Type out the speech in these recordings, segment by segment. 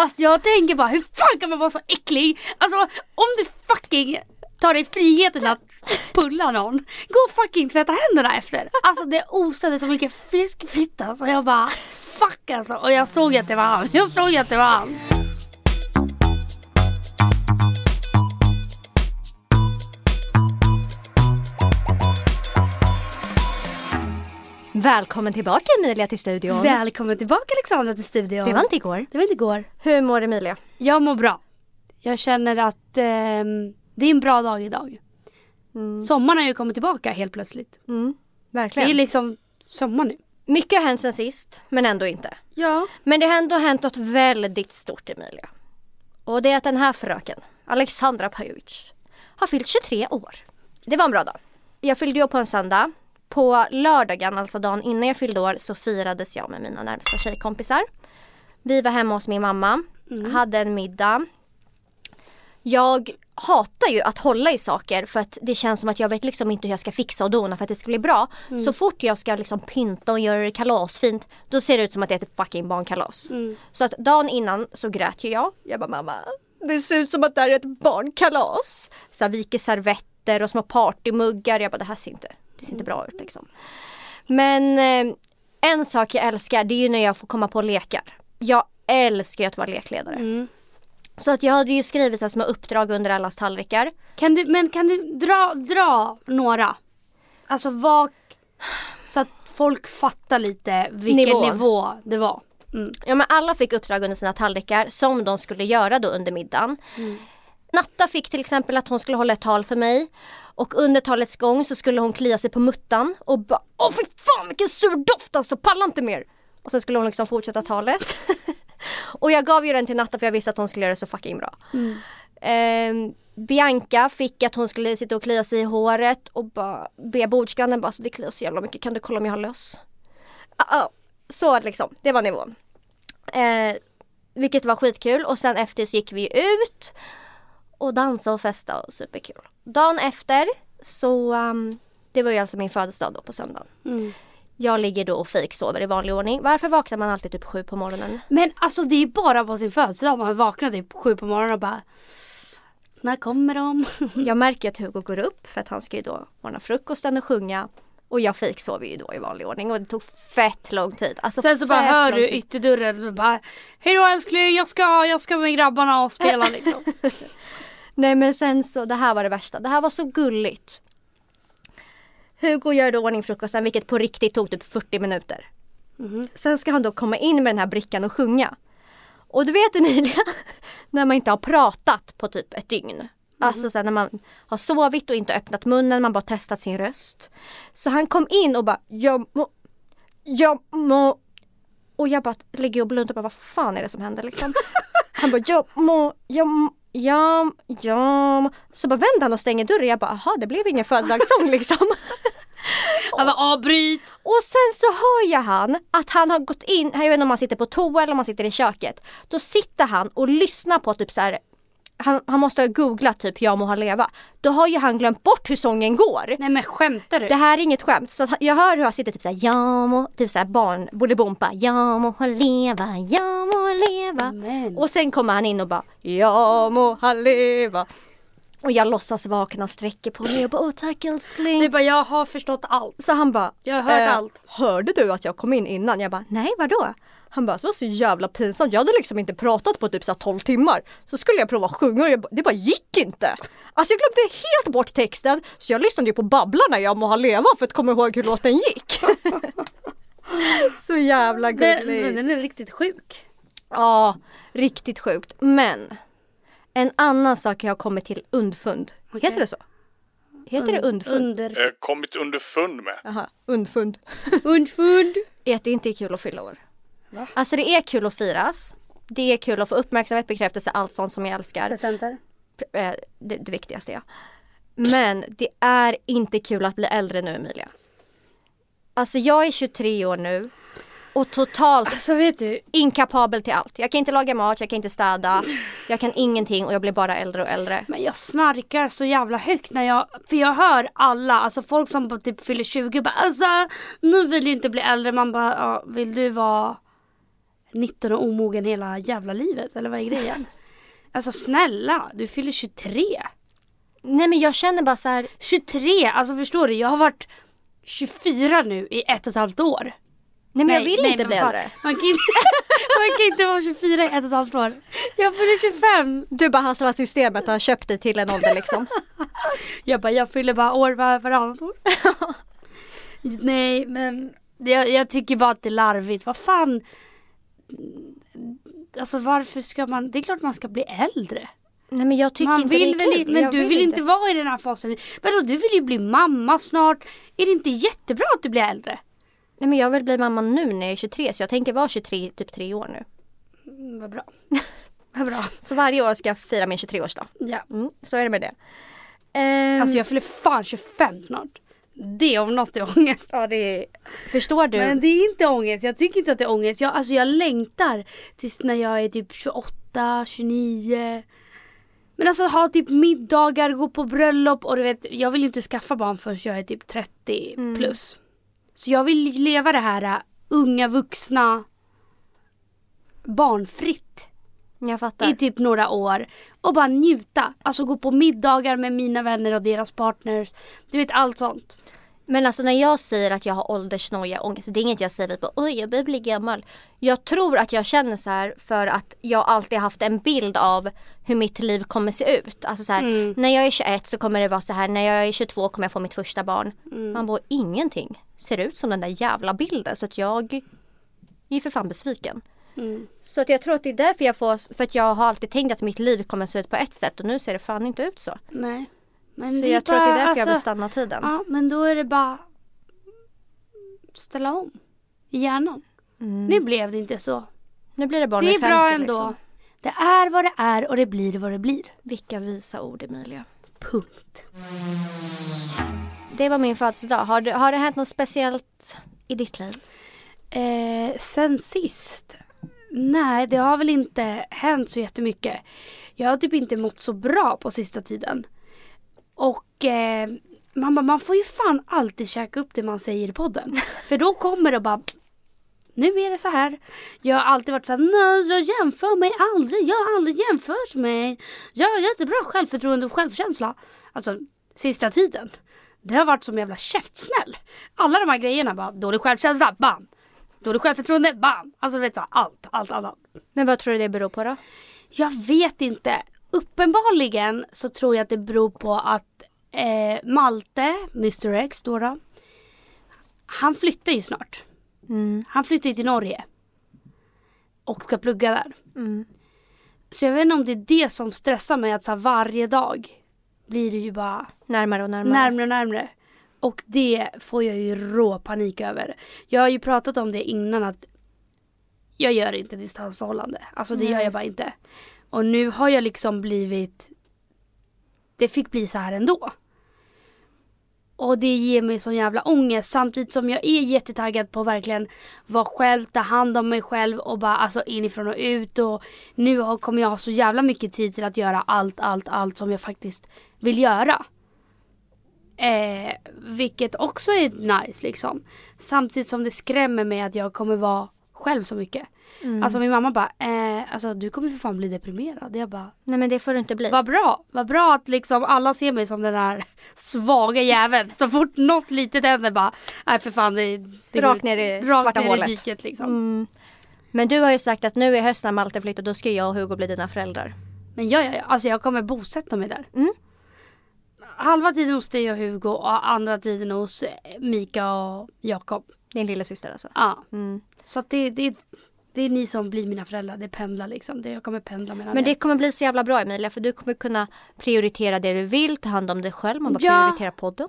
Alltså jag tänker bara hur fan kan man vara så äcklig? Alltså om du fucking tar dig friheten att pulla någon. Gå och fucking tvätta händerna efter. Alltså det osade så mycket fiskfitta så jag bara fuck alltså. Och jag såg att det var han. Jag såg att det var han. Välkommen tillbaka Emilia till studion. Välkommen tillbaka Alexandra till studion. Det var inte igår. Det var inte igår. Hur mår Emilia? Jag mår bra. Jag känner att eh, det är en bra dag idag. Mm. Sommaren har ju kommit tillbaka helt plötsligt. Mm, Det verkligen. är liksom sommar nu. Mycket har hänt sen sist, men ändå inte. Ja. Men det har ändå hänt något väldigt stort Emilia. Och det är att den här fröken, Alexandra Pajovic, har fyllt 23 år. Det var en bra dag. Jag fyllde år på en söndag. På lördagen, alltså dagen innan jag fyllde år, så firades jag med mina närmsta tjejkompisar. Vi var hemma hos min mamma, hade en middag. Jag hatar ju att hålla i saker för att det känns som att jag vet liksom inte hur jag ska fixa och dona för att det ska bli bra. Så fort jag ska liksom pynta och göra det kalasfint då ser det ut som att det är ett fucking barnkalas. Så att dagen innan så grät ju jag. Jag bara mamma, det ser ut som att det här är ett barnkalas. Så här viker servetter och små partymuggar. Jag bara det här ser inte, det ser inte bra ut liksom. Men eh, en sak jag älskar det är ju när jag får komma på lekar. Jag älskar ju att vara lekledare. Mm. Så att jag hade ju skrivit en små uppdrag under allas tallrikar. Kan du, men kan du dra, dra några? Alltså vad, så att folk fattar lite vilken Nivån. nivå det var. Mm. Ja men alla fick uppdrag under sina tallrikar som de skulle göra då under middagen. Natta fick till exempel att hon skulle hålla ett tal för mig. Och under talets gång så skulle hon klia sig på muttan och bara Åh fy fan vilken sur doft alltså, pallar inte mer! Och sen skulle hon liksom fortsätta talet. och jag gav ju den till Natta för jag visste att hon skulle göra det så fucking bra. Ehm, Bianca fick att hon skulle sitta och klia sig i håret och bara be bordsgrannen bara alltså, det kliar så jävla mycket, kan du kolla om jag har löss? Ah, ah. Så liksom, det var nivån. Eh, vilket var skitkul och sen efter så gick vi ut och dansade och festade och superkul. Dagen efter så, um, det var ju alltså min födelsedag då på söndagen. Mm. Jag ligger då och fejksover i vanlig ordning. Varför vaknar man alltid typ sju på morgonen? Men alltså det är bara på sin födelsedag man vaknar typ sju på morgonen och bara När kommer de? Jag märker att Hugo går upp för att han ska ju då ordna frukosten och sjunga. Och jag fejksover ju då i vanlig ordning och det tog fett lång tid. Alltså Sen så bara hör du ytterdörren och bara Hejdå älskling jag ska, jag ska med grabbarna och spela liksom. Nej men sen så, det här var det värsta. Det här var så gulligt. Hugo gör då ordning frukosten vilket på riktigt tog typ 40 minuter. Sen ska han då komma in med den här brickan och sjunga. Och du vet Emilia, när man inte har pratat på typ ett dygn. Alltså sen när man har sovit och inte öppnat munnen, man bara testat sin röst. Så han kom in och bara, jag må, jag må. Och jag bara ligger och blundar och bara, vad fan är det som händer liksom? Han bara, jag må, jag må, ja, ja. Så bara vänder han och stänger dörren. Jag bara, aha det blev ingen födelsedagssång liksom. Han bara avbryt. Och sen så hör jag han att han har gått in, jag vet inte om han sitter på toa eller om han sitter i köket. Då sitter han och lyssnar på typ så här. Han, han måste ha googlat typ jag må ha leva. Då har ju han glömt bort hur sången går. Nej men skämtar du? Det här är inget skämt. Så jag hör hur han sitter typ såhär, jag må, typ såhär barn, Bolibompa, jag må ha leva, jag må ha leva. Men. Och sen kommer han in och bara, jag må ha leva. Och jag låtsas vakna och sträcker på mig och bara, åh tack älskling. Du bara jag har förstått allt. Så han bara, Jag har hört eh, allt. Hörde du att jag kom in innan? Jag bara, nej vadå? Han bara, det var så jävla pinsamt. Jag hade liksom inte pratat på typ så här 12 timmar. Så skulle jag prova att sjunga och jag, det bara gick inte. Alltså jag glömde helt bort texten. Så jag lyssnade ju på Babblarna jag må ha leva för att komma ihåg hur låten gick. så jävla Den, gullig. den är riktigt sjuk. Ja, riktigt sjukt. Men en annan sak jag har kommit till undfund. Okej. Heter det så? Heter det undfund? Under. eh, kommit underfund med. Jaha, undfund. Undfund. är att det inte är kul att fylla år. Va? Alltså det är kul att firas. Det är kul att få uppmärksamhet, bekräftelse, allt sånt som jag älskar. Presenter. Eh, Det, det viktigaste ja. Men det är inte kul att bli äldre nu Emilia. Alltså jag är 23 år nu och totalt Alltså inkapabel till allt. Jag kan inte laga mat, jag kan inte städa, jag kan ingenting och jag blir bara äldre och äldre. Men jag snarkar så jävla högt när jag, för jag hör alla, alltså folk som typ fyller 20 bara alltså nu vill jag inte bli äldre. Man bara, ja, vill du vara 19 och omogen hela jävla livet eller vad är grejen? Alltså snälla, du fyller 23. Nej men jag känner bara så här, 23, alltså förstår du? Jag har varit 24 nu i ett och ett halvt år. nej men jag vill inte men bli äldre. Man kan, inte, man kan inte vara 24 i ett och ett halvt år. Jag fyller 25. Du bara hasslar systemet och har köpt dig till en ålder liksom. Jag bara, jag fyller bara år var, varannat år. Nej men jag, jag tycker bara att det är larvigt. Vad fan. Alltså varför ska man, det är klart man ska bli äldre. Nej men jag tycker man inte vill det är kul. men Jag du vill inte vara i den här fasen. Vadå du vill ju bli mamma snart. Är det inte jättebra att du blir äldre? Nej men jag vill bli mamma nu när jag är 23 så jag tänker vara 23 i typ tre år nu. Mm, vad bra. vad bra. Så varje år ska jag fira min 23-årsdag. Ja. Mm, så är det med det. Ehm, Alltså jag fyller fan 25 snart. Det om något är ångest. ja, det är... Förstår du? Men det är inte ångest. Jag tycker inte att det är ångest. Jag, alltså jag längtar tills när jag är typ 28, 29. Men alltså ha typ middagar, gå på bröllop och du vet, jag vill inte skaffa barn förrän jag är typ 30 Mm. plus. Så jag vill leva det här äh, unga vuxna barnfritt Jag fattar. i typ några år och bara njuta. Alltså gå på middagar med mina vänner och deras partners. Du vet allt sånt. Men alltså när jag säger att jag har åldersnoja, ångest, det är inget jag säger för att oj jag börjar bli gammal. Jag tror att jag känner så här för att jag alltid haft en bild av hur mitt liv kommer se ut. Alltså så här, Mm. när jag är 21 så kommer det vara så här, när jag är 22 kommer jag få mitt första barn. Mm. Man bara ingenting ser ut som den där jävla bilden så att jag är ju för fan besviken. Mm. Så att jag tror att det är därför jag får, för att jag har alltid tänkt att mitt liv kommer se ut på ett sätt och nu ser det fan inte ut så. Nej. Men Så jag tror att det är bara, därför jag vill alltså- stanna tiden. Ja, men då är det bara ställa om i hjärnan. Mm. Nu blev det inte så. Nu blir det barn det är vid 50 bra ändå. liksom. Det är vad det är och det blir vad det blir. Vilka visa ord Emilia. Punkt. Det var min födelsedag. Har har det hänt något speciellt i ditt liv? Eh, sen sist? Nej, det har väl inte hänt så jättemycket. Jag har typ inte mått så bra på sista tiden. Och eh, man, bara, man får ju fan alltid käka upp det man säger i podden. För då kommer det bara nu är det så här. Jag har alltid varit så här, nej jag jämför mig aldrig. Jag har aldrig jämfört mig. Jag har jättebra självförtroende och självkänsla. Alltså sista tiden. Det har varit som en jävla käftsmäll. Alla de här grejerna bara, dålig självkänsla, bam. Dålig självförtroende, bam. Alltså du vet så, allt, allt, allt. allt. Men vad tror du det beror på då? Jag vet inte. Uppenbarligen så tror jag att det beror på att eh, Malte, Mr X då, då han flyttar ju snart. Mm. Han flyttar ju till Norge. Och ska plugga där. Mm. Så jag vet inte om det är det som stressar mig att så här, varje dag blir det ju bara Närmare och närmare. närmre och närmre. Och det får jag ju rå panik över. Jag har ju pratat om det innan att jag gör inte distansförhållande. Alltså det Nej. gör jag bara inte. Och nu har jag liksom blivit Det fick bli så här ändå. Och det ger mig sån jävla ångest samtidigt som jag är jättetaggad på att verkligen vara själv, ta hand om mig själv och bara alltså inifrån och ut och nu har- kommer jag ha så jävla mycket tid till att göra allt, allt, allt som jag faktiskt vill göra. Eh, vilket också är nice liksom. Samtidigt som det skrämmer mig att jag kommer vara själv så mycket. Mm. Alltså min mamma bara, eh, alltså du kommer för fan bli deprimerad. Jag bara, Nej men det får du inte bli. vad bra. Vad bra att liksom alla ser mig som den här svaga jäveln. Så fort något litet händer bara, nej för fan det, det Rakt ner i rakt svarta ner hålet. i diket liksom. Mm. Men du har ju sagt att nu i höst när Malte flyttar då ska jag och Hugo bli dina föräldrar. Men ja, ja, ja, alltså jag kommer bosätta mig där. Mm. Halva tiden hos dig och Hugo och andra tiden hos eh, Mika och Jakob. Din lilla syster alltså. Ja, Mm. så att det, det, det är ni som blir mina föräldrar. Det pendlar liksom. Det, jag kommer pendla mellan Men er. det kommer bli så jävla bra Emilia för du kommer kunna prioritera det du vill, ta hand om dig själv, man bara Ja. prioritera podden.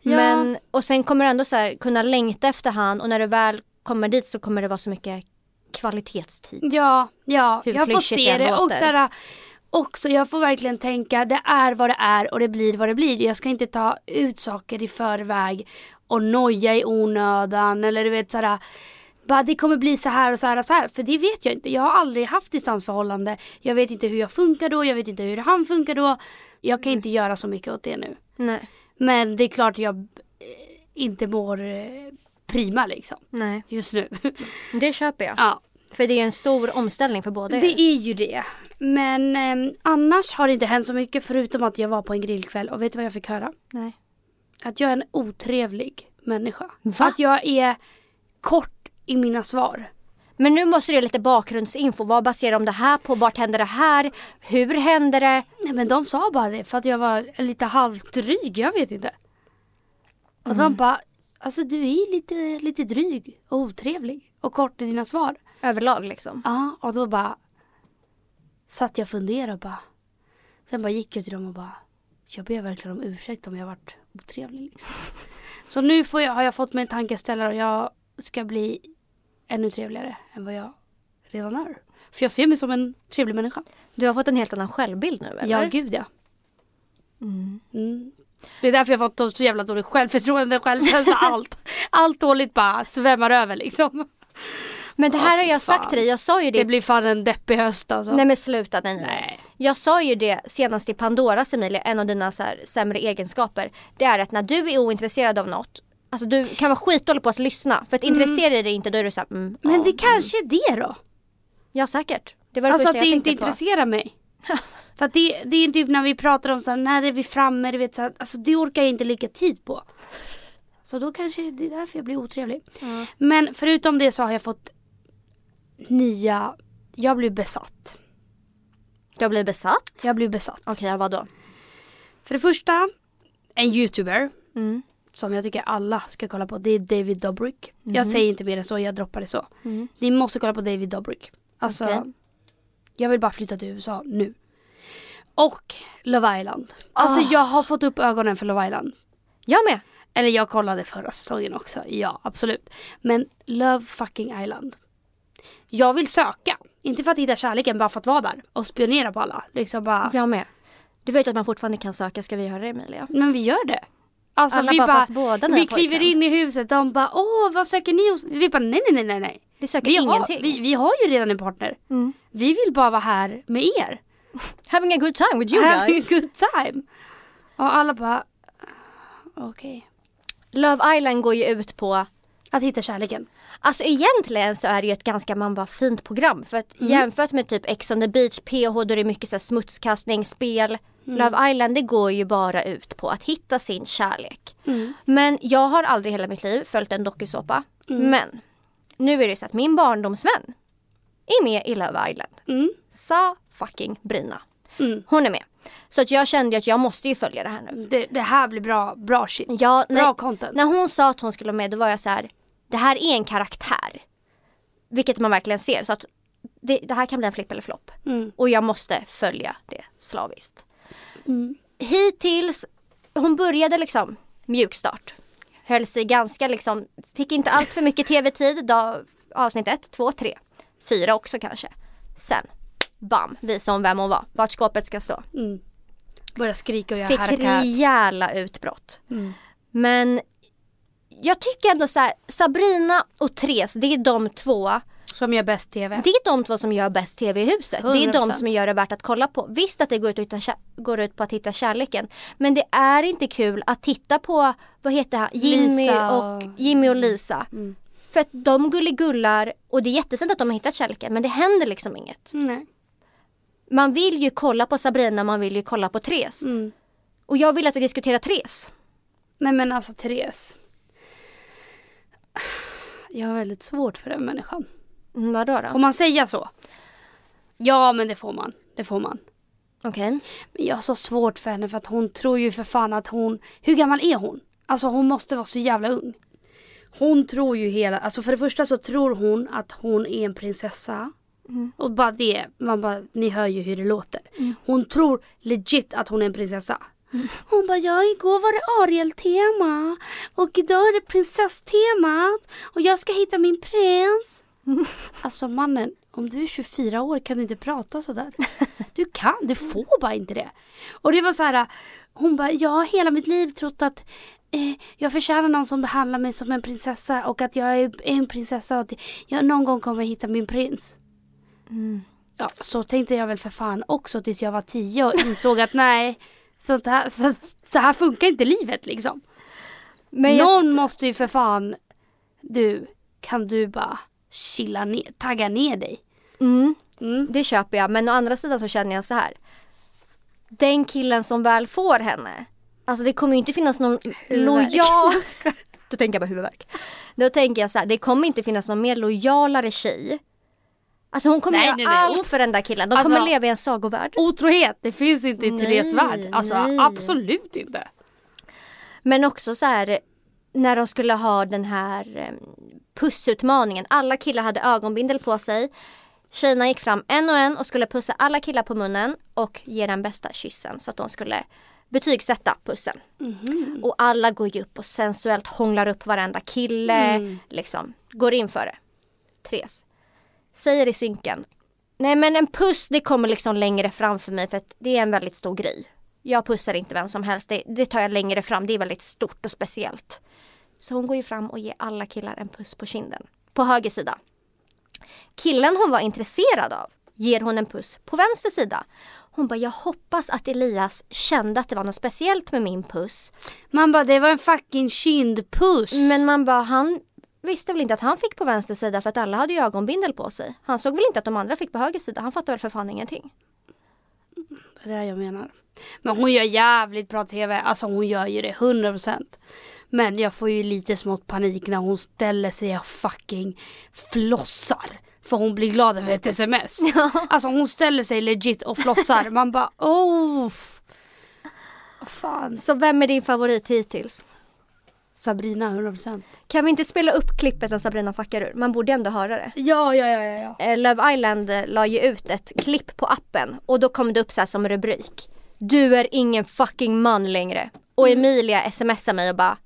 Ja. Men, och sen kommer du ändå så här, kunna längta efter han och när du väl kommer dit så kommer det vara så mycket kvalitetstid. Ja, ja. Hur jag får se det. Och så här, också, jag får verkligen tänka, det är vad det är och det blir vad det blir. Jag ska inte ta ut saker i förväg och noja i onödan eller du vet såhär bara det kommer bli så här och så här och så här. För det vet jag inte. Jag har aldrig haft distansförhållande. Jag vet inte hur jag funkar då. Jag vet inte hur han funkar då. Jag kan inte göra så mycket åt det nu. Nej. Men det är klart jag eh, inte mår eh, prima liksom. Nej, Just nu. det köper jag. ja. För det är en stor omställning för båda er. Det är ju det. Men eh, annars har det inte hänt så mycket förutom att jag var på en grillkväll och vet du vad jag fick höra? Nej. Att jag är en otrevlig människa. Va? Att jag är kort i mina svar. Men nu måste du ge lite bakgrundsinfo. Vad baserar de det här på? Vart händer det här? Hur händer det? Nej men de sa bara det för att jag var lite halvt dryg, jag vet inte. Och de bara, alltså du är lite, lite dryg och otrevlig och kort i dina svar. Överlag liksom. Ja, och då bara satt jag och funderade och bara. Sen bara gick jag till dem och bara, jag ber verkligen om ursäkt om jag varit otrevlig liksom. Så nu jag, har jag fått mig en tankeställare och jag ska bli ännu trevligare än vad jag redan är. För jag ser mig som en trevlig människa. Du har fått en helt annan självbild nu eller? Ja, gud ja. Mm. Det är därför jag har fått så jävla dåligt självförtroende, självkänsla, allt. Allt dåligt bara svämmar över liksom. Men det här har jag sagt till dig. Jag sa ju det. Det blir fan en deppig höst alltså. Nej men sluta. Nej, nej. Nej. Jag sa ju det senast i Pandoras Emilia, en av dina så här, sämre egenskaper. Det är att när du är ointresserad av något, alltså du kan vara skitdålig på att lyssna. För att intresserar dig inte då är du såhär, mm, Men ja, det kanske är det då. Ja säkert. Det var det Alltså att det inte på. intresserar mig. För att det, det är typ när vi pratar om så här, när är vi framme, du vet så här, alltså det orkar jag inte lägga tid på. Så då kanske det är därför jag blir otrevlig. Ja. Men förutom det så har jag fått nya, jag blir besatt. Har blivit besatt? Jag blir besatt. Okej, ja, vadå? För det första, en youtuber Mm. som jag tycker alla ska kolla på. Det är David Dobrik. Jag säger inte mer än så, jag droppar det så. Mm. Ni måste kolla på David Dobrik. Alltså, Okej. jag vill bara flytta till USA nu. Och Love Island. Alltså Ah. jag har fått upp ögonen för Love Island. Jag med. Eller jag kollade förra säsongen också, ja absolut. Men Love fucking Island. Jag vill söka. Inte för att hitta kärleken, bara för att vara där och spionera på alla. Liksom bara, Jag med. Du vet att man fortfarande kan söka. Ska vi göra det Emilia? men vi gör det. Alltså Alla vi bara, bara, båda vi har kliver in i huset, de bara åh vad söker ni hos? Vi bara nej nej nej nej. Vi söker Vi har, ingenting. vi, vi har ju redan en partner. Mm. Vi vill bara vara här med er. Having a good time with you Having a guys. good time. Och alla bara okej. Love Island går ju ut på Att hitta kärleken. Alltså egentligen så är det ju ett ganska man bara fint program för att Mm. jämfört med typ Ex on the beach, PH då det är mycket så smutskastning, spel. Mm. Love Island det går ju bara ut på att hitta sin kärlek. Mm. Men jag har aldrig hela mitt liv följt en dokusåpa. Mm. Men nu är det så att min barndomsvän är med i Love Island. Mm. Sa fucking Brina. Mm. Hon är med. Så att jag kände att jag måste ju följa det här nu. Det, det här blir bra, bra shit. Ja, Bra när, content. när hon sa att hon skulle vara med då var jag så här. Det här är en karaktär. Vilket man verkligen ser. Så att det, det här kan bli en flipp eller flopp. Mm. Och jag måste följa det slaviskt. Mm. Hittills, hon började liksom mjukstart. Höll sig ganska liksom, fick inte allt för mycket tv-tid. Dag, avsnitt ett, två, tre, fyra också kanske. Sen, bam, visade hon vem hon var. Vart skåpet ska stå. Mm. Börja skrika och göra Fick rejäla utbrott. Mm. Men jag tycker ändå så här, Sabrina och Therese, det är de två. Som gör bäst TV. Det är de två som gör bäst tv i huset. Det är de 100%. som gör det värt att kolla på. Visst att det går ut, hitta, går ut på att hitta kärleken. Men det är inte kul att titta på, vad heter han, Jimmy, och, och- Jimmy och Lisa. Mm. För att de gulligullar och det är jättefint att de har hittat kärleken men det händer liksom inget. Nej. Man vill ju kolla på Sabrina, man vill ju kolla på Therese. Mm. Och jag vill att vi diskuterar Therese. Nej men alltså Therese. Jag har väldigt svårt för den människan. Mm, vadå Får då? man säga så? Ja men det får man. Det får man. Okej. Men jag har så svårt för henne för att hon tror ju för fan att hon... Hur gammal är hon? Alltså hon måste vara så jävla ung. Hon tror ju hela... Alltså för det första så tror hon att hon är en prinsessa. Och bara det, man bara, ni hör ju hur det låter. Hon tror legit att hon är en prinsessa. Hon bara, ja igår var det Ariel-tema och idag är det prinsesstemat och jag ska hitta min prins. Alltså mannen, om du är 24 år kan du inte prata sådär. Du kan, du får bara inte det. Och det var så här, hon bara, jag har hela mitt liv trott att eh, jag förtjänar någon som behandlar mig som en prinsessa och att jag är en prinsessa och att jag någon gång kommer hitta min prins. Ja, så tänkte jag väl för fan också tills jag var tio och insåg att nej, sånt här, så, så här funkar inte livet liksom. Men jag, Någon måste ju för fan, du, kan du bara chilla ner, tagga ner dig. Mm, Mm. det köper jag. Men å andra sidan så känner jag så här. Den killen som väl får henne. Alltså det kommer ju inte finnas någon lojal... Då tänker jag på huvudvärk. Då tänker jag så här, det kommer inte finnas någon mer lojalare tjej. Alltså hon kommer Nej, göra nej, nej. allt för den där killen. De Alltså- kommer leva i en sagovärld. Otrohet, det finns inte i Nej, Therese värld. Alltså absolut inte. Men också så här när de skulle ha den här eh, pussutmaningen. Alla killar hade ögonbindel på sig. Tjejerna gick fram en och en och skulle pussa alla killar på munnen och ge den bästa kyssen så att de skulle betygsätta pussen. Och alla går ju upp och sensuellt hånglar upp varenda kille. Mm. Liksom, går in för det. Therese. Säger i synken. Nej men en puss det kommer liksom längre fram för mig för att det är en väldigt stor grej. Jag pussar inte vem som helst, det, det tar jag längre fram, det är väldigt stort och speciellt. Så hon går ju fram och ger alla killar en puss på kinden. På höger sida. Killen hon var intresserad av ger hon en puss på vänster sida. Hon bara, jag hoppas att Elias kände att det var något speciellt med min puss. Man bara, det var en fucking kindpuss. Men man bara, han visste väl inte att han fick på vänster sida för att alla hade ju ögonbindel på sig. Han såg väl inte att de andra fick på höger sida. Han fattade väl för fan ingenting. Det är det jag menar. Men hon gör jävligt bra TV. Alltså hon gör ju det 100%. Men jag får ju lite smått panik när hon ställer sig och fucking flossar. För hon blir glad över ett sms. Alltså hon ställer sig legit och flossar. Man bara oh. Fan. Så vem är din favorit hittills? Sabrina 100%. Kan vi inte spela upp klippet när Sabrina fuckar ur? Man borde ändå höra det. Ja, ja, ja, ja. ja. Eh, Love Island eh, la ju ut ett klipp på appen och då kom det upp så här som rubrik. Du är ingen fucking man längre. Och Emilia smsar mig och bara.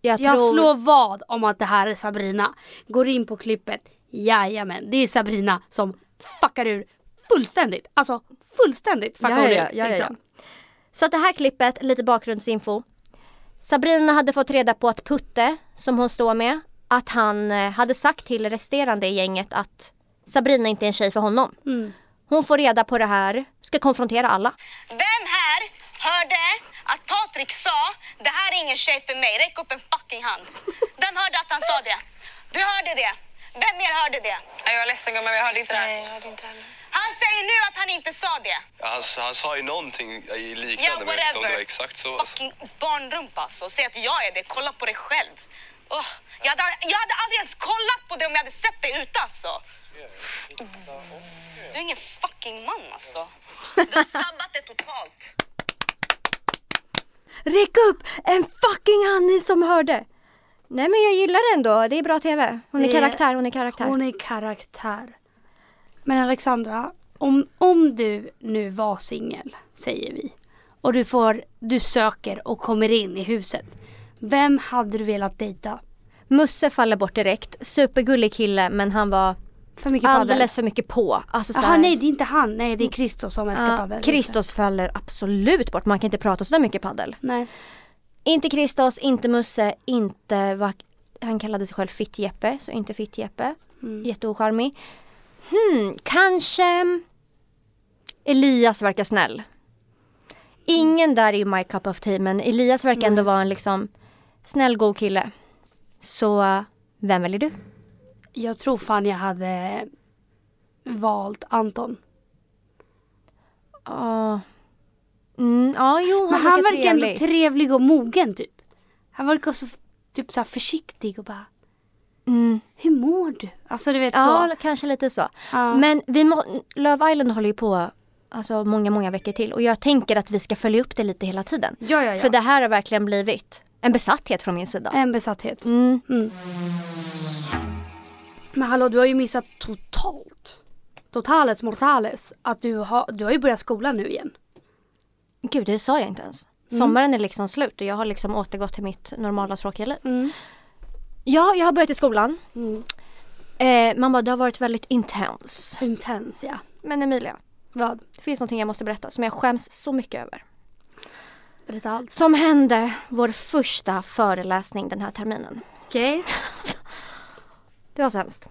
Jag, Jag tror... slår vad om att det här är Sabrina. Går in på klippet. Jajamän, det är Sabrina som fuckar ur fullständigt. Alltså fullständigt fuckar Ja, ja, ur. ja, ja, liksom. Så att det här klippet, lite bakgrundsinfo. Sabrina hade fått reda på att Putte, som hon står med, att han eh, hade sagt till resterande i gänget att Sabrina inte är en tjej för honom. Mm. Hon får reda på det här, ska konfrontera alla. Vem här hörde att Patrik sa det här är ingen tjej för mig, räck upp en fucking hand. Vem hörde att han sa det? Du hörde det. Vem mer hörde det? Jag är ledsen gumman, men jag hörde inte det. Nej, jag hörde inte heller. Han säger nu att han inte sa det. Ja, han, han sa ju någonting i Ja, liknande, men jag vet inte om det var exakt så. Fucking barnrumpa alltså. Säg att jag är det. Kolla på dig själv. Åh, jag, hade, jag hade aldrig ens kollat på dig om jag hade sett dig ute alltså. Du är ingen fucking man alltså. Du har sabbat det totalt. Räck upp en fucking hand ni som hörde! Nej men jag gillar det ändå, det är bra TV. Hon är Det- karaktär, hon är karaktär. Hon är karaktär. Men Alexandra, om, om du nu var singel, säger vi. Och du får, du söker och kommer in i huset. Vem hade du velat dejta? Musse faller bort direkt, supergullig kille men han var För mycket padel? alldeles för mycket på. Alltså här- nej det är inte han, nej det är Kristos som älskar Ja, padel. Kristos faller absolut bort, man kan inte prata så där mycket paddel. Nej. Inte Kristos, inte Musse, inte vad han kallade sig själv Fitt-Jeppe, så inte Fitt-Jeppe. Mm. Jätteocharmig. Hmm, kanske Elias verkar snäll. Ingen där är ju my cup of tea men Elias verkar ändå vara en liksom snäll, god kille. Så uh, vem väljer du? Jag tror fan jag hade valt Anton. Ja, mm, ja jo han, Men han verkar verkar ändå trevlig. trevlig och mogen typ. Han verkar så typ så försiktig och bara Mm. Hur mår du? Alltså du vet Ja, så. kanske lite så. Ja. Men vi må, Love Island håller ju på alltså, många, många veckor till och jag tänker att vi ska följa upp det lite hela tiden. Ja, ja, ja. För det här har verkligen blivit en besatthet från min sida. En besatthet. Mm. Mm. Men hallå, du har ju missat totalt. Totales mortales. Att du har, du har ju börjat skolan nu igen. Gud, det sa jag inte ens. Mm. Sommaren är liksom slut och jag har liksom återgått till mitt normala tråkiga liv. Ja, jag har börjat i skolan. Mm. Eh, man bara, det har varit väldigt intens. Intens ja. Men Emilia, Vad? det finns någonting jag måste berätta som jag skäms så mycket över. Berätta allt. Som hände vår första föreläsning den här terminen. Okej. Det var så hemskt.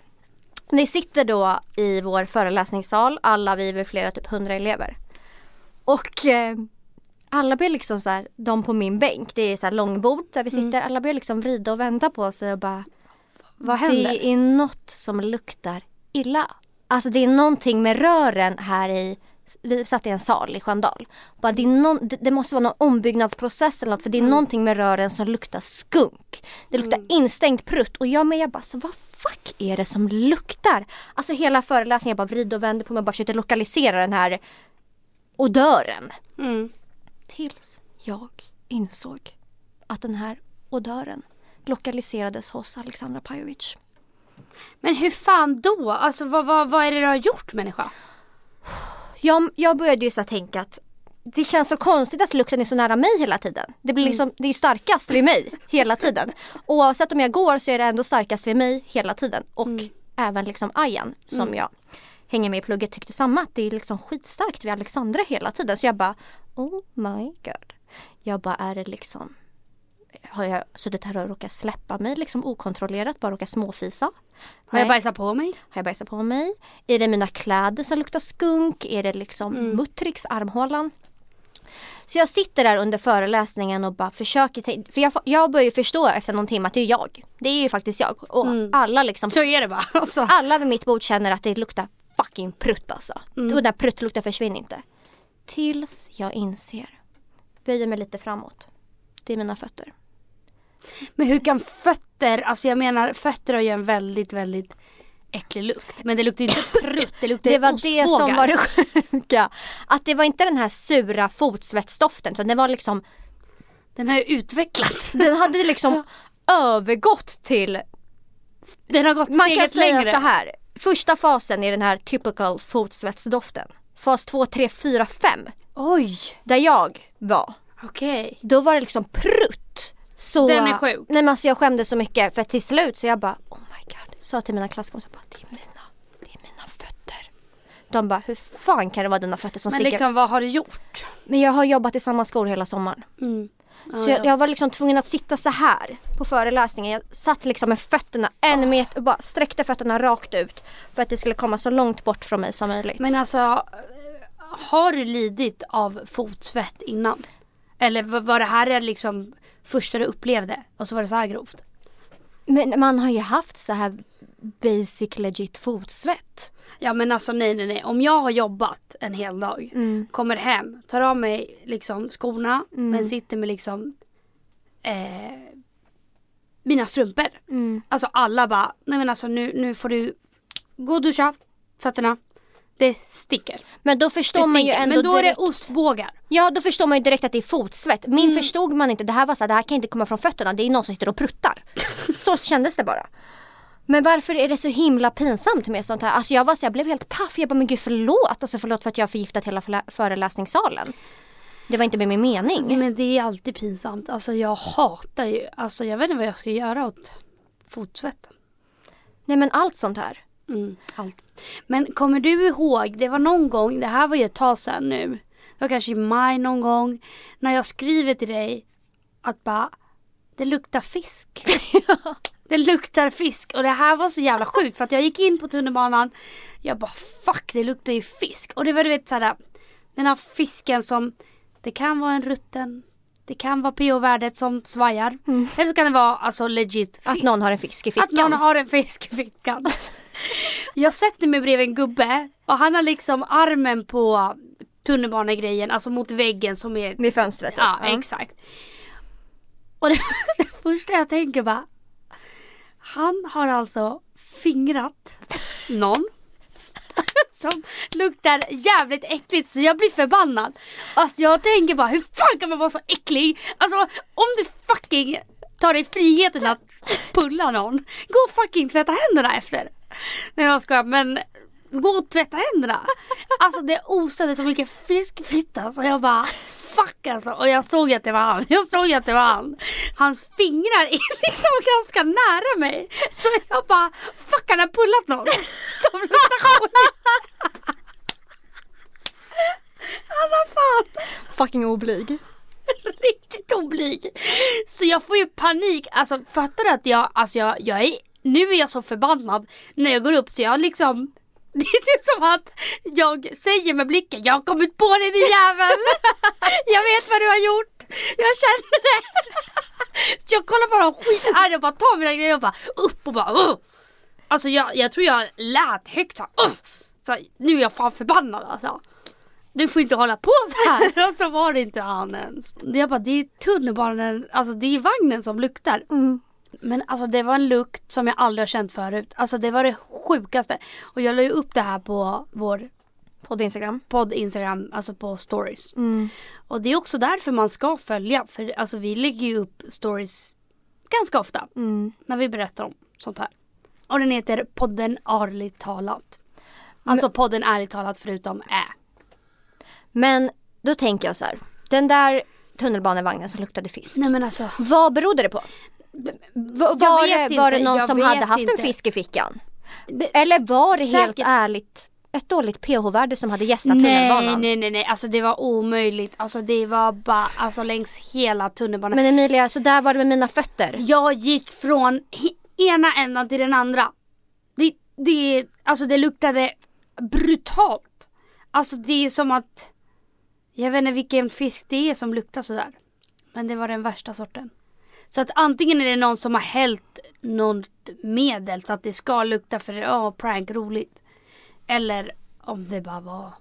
Vi sitter då i vår föreläsningssal, alla vi är flera, typ 100 elever. Och eh, alla blir liksom så här, de på min bänk, det är så här långbord där vi sitter, alla blir liksom vrida och vända på sig och bara Vad händer? Det är något som luktar illa. Alltså det är någonting med rören här i vi satt i en sal i Sköndal. Bara det, är någon, det, det måste vara någon ombyggnadsprocess eller något för det är någonting med rören som luktar skunk. Det luktar instängt prutt och jag med jag bara så vad fuck är det som luktar? Alltså hela föreläsningen jag bara vrider och vänder på mig och bara försökte lokalisera den här odören. Mm. Tills jag insåg att den här odören lokaliserades hos Alexandra Pajovic. Men hur fan då? Alltså vad, vad, vad är det du har gjort människa? Jag, jag började ju så tänka att det känns så konstigt att lukten är så nära mig hela tiden. Det blir liksom, det är starkast vid mig hela tiden. Oavsett om jag går så är det ändå starkast vid mig hela tiden. Och även liksom Ayan som jag hänger med i plugget tyckte samma. Att det är liksom skitstarkt vid Alexandra hela tiden. Så jag bara oh my god. Jag bara är det liksom har jag suttit här och råkat släppa mig liksom okontrollerat, bara råkat småfisa? Har jag bajsat på mig? Har jag bajsat på mig? Är det mina kläder som luktar skunk? Är det liksom Mm. Muttricks armhålan? Så jag sitter där under föreläsningen och bara försöker för jag, jag börjar ju förstå efter någon timme att det är jag. Det är ju faktiskt jag. Och Mm. alla liksom, Så är det bara. Alltså. alla vid mitt bord känner att det luktar fucking prutt alltså. Mm. Och den där pruttlukten försvinner inte. Tills jag inser, böjer mig lite framåt. Det är mina fötter. Men hur kan fötter, alltså jag menar fötter har ju en väldigt, väldigt äcklig lukt. Men det luktar ju inte prutt, det luktar Det var det som ostbågar. var det sjuka. Att det var inte den här sura fotsvettsdoften utan det var liksom Den har ju utvecklats. Den hade liksom övergått till, Den har gått man kan steget säga längre. så här. Första fasen är den här typical fotsvetsdoften. Fas 2, 3, 4, 5. Oj, Där jag var. okej. Då var det liksom prutt. Så, Den är sjuk. Nej men alltså jag skämdes så mycket för till slut så jag bara oh my god. Sa till mina klasskompisar bara det är mina, det är mina fötter. De bara hur fan kan det vara dina fötter som Men sticker? liksom vad har du gjort? Men jag har jobbat i samma skor hela sommaren. Mm. Så jag, jag var liksom tvungen att sitta så här på föreläsningen. Jag satt liksom med fötterna en meter och bara sträckte fötterna rakt ut. För att det skulle komma så långt bort från mig som möjligt. Men alltså, har du lidit av fotsvett innan? Eller var var det här liksom första du upplevde och så var det så här grovt? Men man har ju haft så här basic legit fotsvett. Ja men alltså nej nej nej. Om jag har jobbat en hel dag, Mm. kommer hem, tar av mig liksom skorna men sitter med liksom eh, mina strumpor. Mm. Alltså alla bara, nej men alltså nu, nu får du gå och duscha fötterna. Det sticker. Men då förstår man ju ändå Men då är det ostbågar. Ja då förstår man ju direkt att det är fotsvett. Min Mm. förstod man inte. Det här var så här, det här kan inte komma från fötterna. Det är någon som sitter och pruttar. så kändes det bara. Men varför är det så himla pinsamt med sånt här? Alltså jag var så jag blev helt paff. Jag bara men gud förlåt. Alltså förlåt för att jag har förgiftat hela föreläsningssalen. Det var inte med min mening. Men det är alltid pinsamt. Alltså jag hatar ju, alltså jag vet inte vad jag ska göra åt fotsvetten. Nej men allt sånt här. Mm, allt. Men kommer du ihåg, det var någon gång, det här var ju ett tag sedan nu. Det var kanske i maj någon gång. När jag skriver till dig att bara, det luktar fisk. Det luktar fisk och det här var så jävla sjukt för att jag gick in på tunnelbanan. Jag bara fuck det luktar ju fisk. Och det var du vet såhär, den här fisken som, det kan vara en rutten, det kan vara pH-värdet som svajar. Eller så kan det vara alltså legit fisk. Att någon har en fisk i fickan. Att någon har en fisk i fickan. jag sätter mig bredvid en gubbe och han har liksom armen på tunnelbanegrejen, alltså mot väggen som är Vid fönstret. typ. Ja, exakt. Och det, det första jag tänker bara. Han har alltså fingrat någon. Som luktar jävligt äckligt så jag blir förbannad. Alltså jag tänker bara hur fan kan man vara så äcklig? Alltså om du fucking tar dig friheten att pulla någon. Gå och fucking tvätta händerna efter. Nej jag skojar men gå och tvätta händerna. Alltså det osade så mycket fiskfitta så jag bara fuck alltså. Och jag såg att det var han. Jag såg att det var han. Hans fingrar är liksom ganska nära mig. Så jag bara fuck han har pullat någon. Som luktar skit. Han har fan Fucking oblyg. riktigt oblyg. Så jag får ju panik. Alltså fattar du att jag, alltså jag, jag är, nu är jag så förbannad när jag går upp så jag liksom det är typ som att jag säger med blicken, jag har kommit på dig din jävel. Jag vet vad du har gjort. Jag känner det. Så jag kollar bara skitarg, jag bara tar mina grejer och bara upp och bara uh. Alltså jag, jag tror jag lät högt såhär uh. så Nu är jag fan förbannad alltså. Du får inte hålla på så här. Och så var det inte han ens. Jag bara, det är tunnelbanan, alltså det är vagnen som luktar. Men alltså det var en lukt som jag aldrig har känt förut. Alltså det var det sjukaste. Och jag la ju upp det här på vår din Instagram. podd Instagram, alltså på stories. Och det är också därför man ska följa. För alltså vi lägger ju upp stories ganska ofta. När vi berättar om sånt här. Och den heter podden Ärligt talat. Alltså podden Ärligt talat förutom Ä. Men då tänker jag så här. Den där tunnelbanevagnen som luktade fisk. Nej men alltså. Vad berodde det på? Va- Var, det, var det någon som hade haft inte. en fisk i fickan? Det, Eller var det helt Säkert. ärligt ett dåligt pH-värde som hade gästat nej, tunnelbanan? nej, nej, nej. Alltså det var omöjligt. Alltså det var bara, alltså längs hela tunnelbanan. Men Emilia, så där var det med mina fötter. Jag gick från ena ändan till den andra. Det, det, alltså det luktade brutalt. Alltså det är som att, jag vet inte vilken fisk det är som luktar sådär. Men det var den värsta sorten. Så att antingen är det någon som har hällt något medel så att det ska lukta för ja, prank, roligt. Eller om det bara var,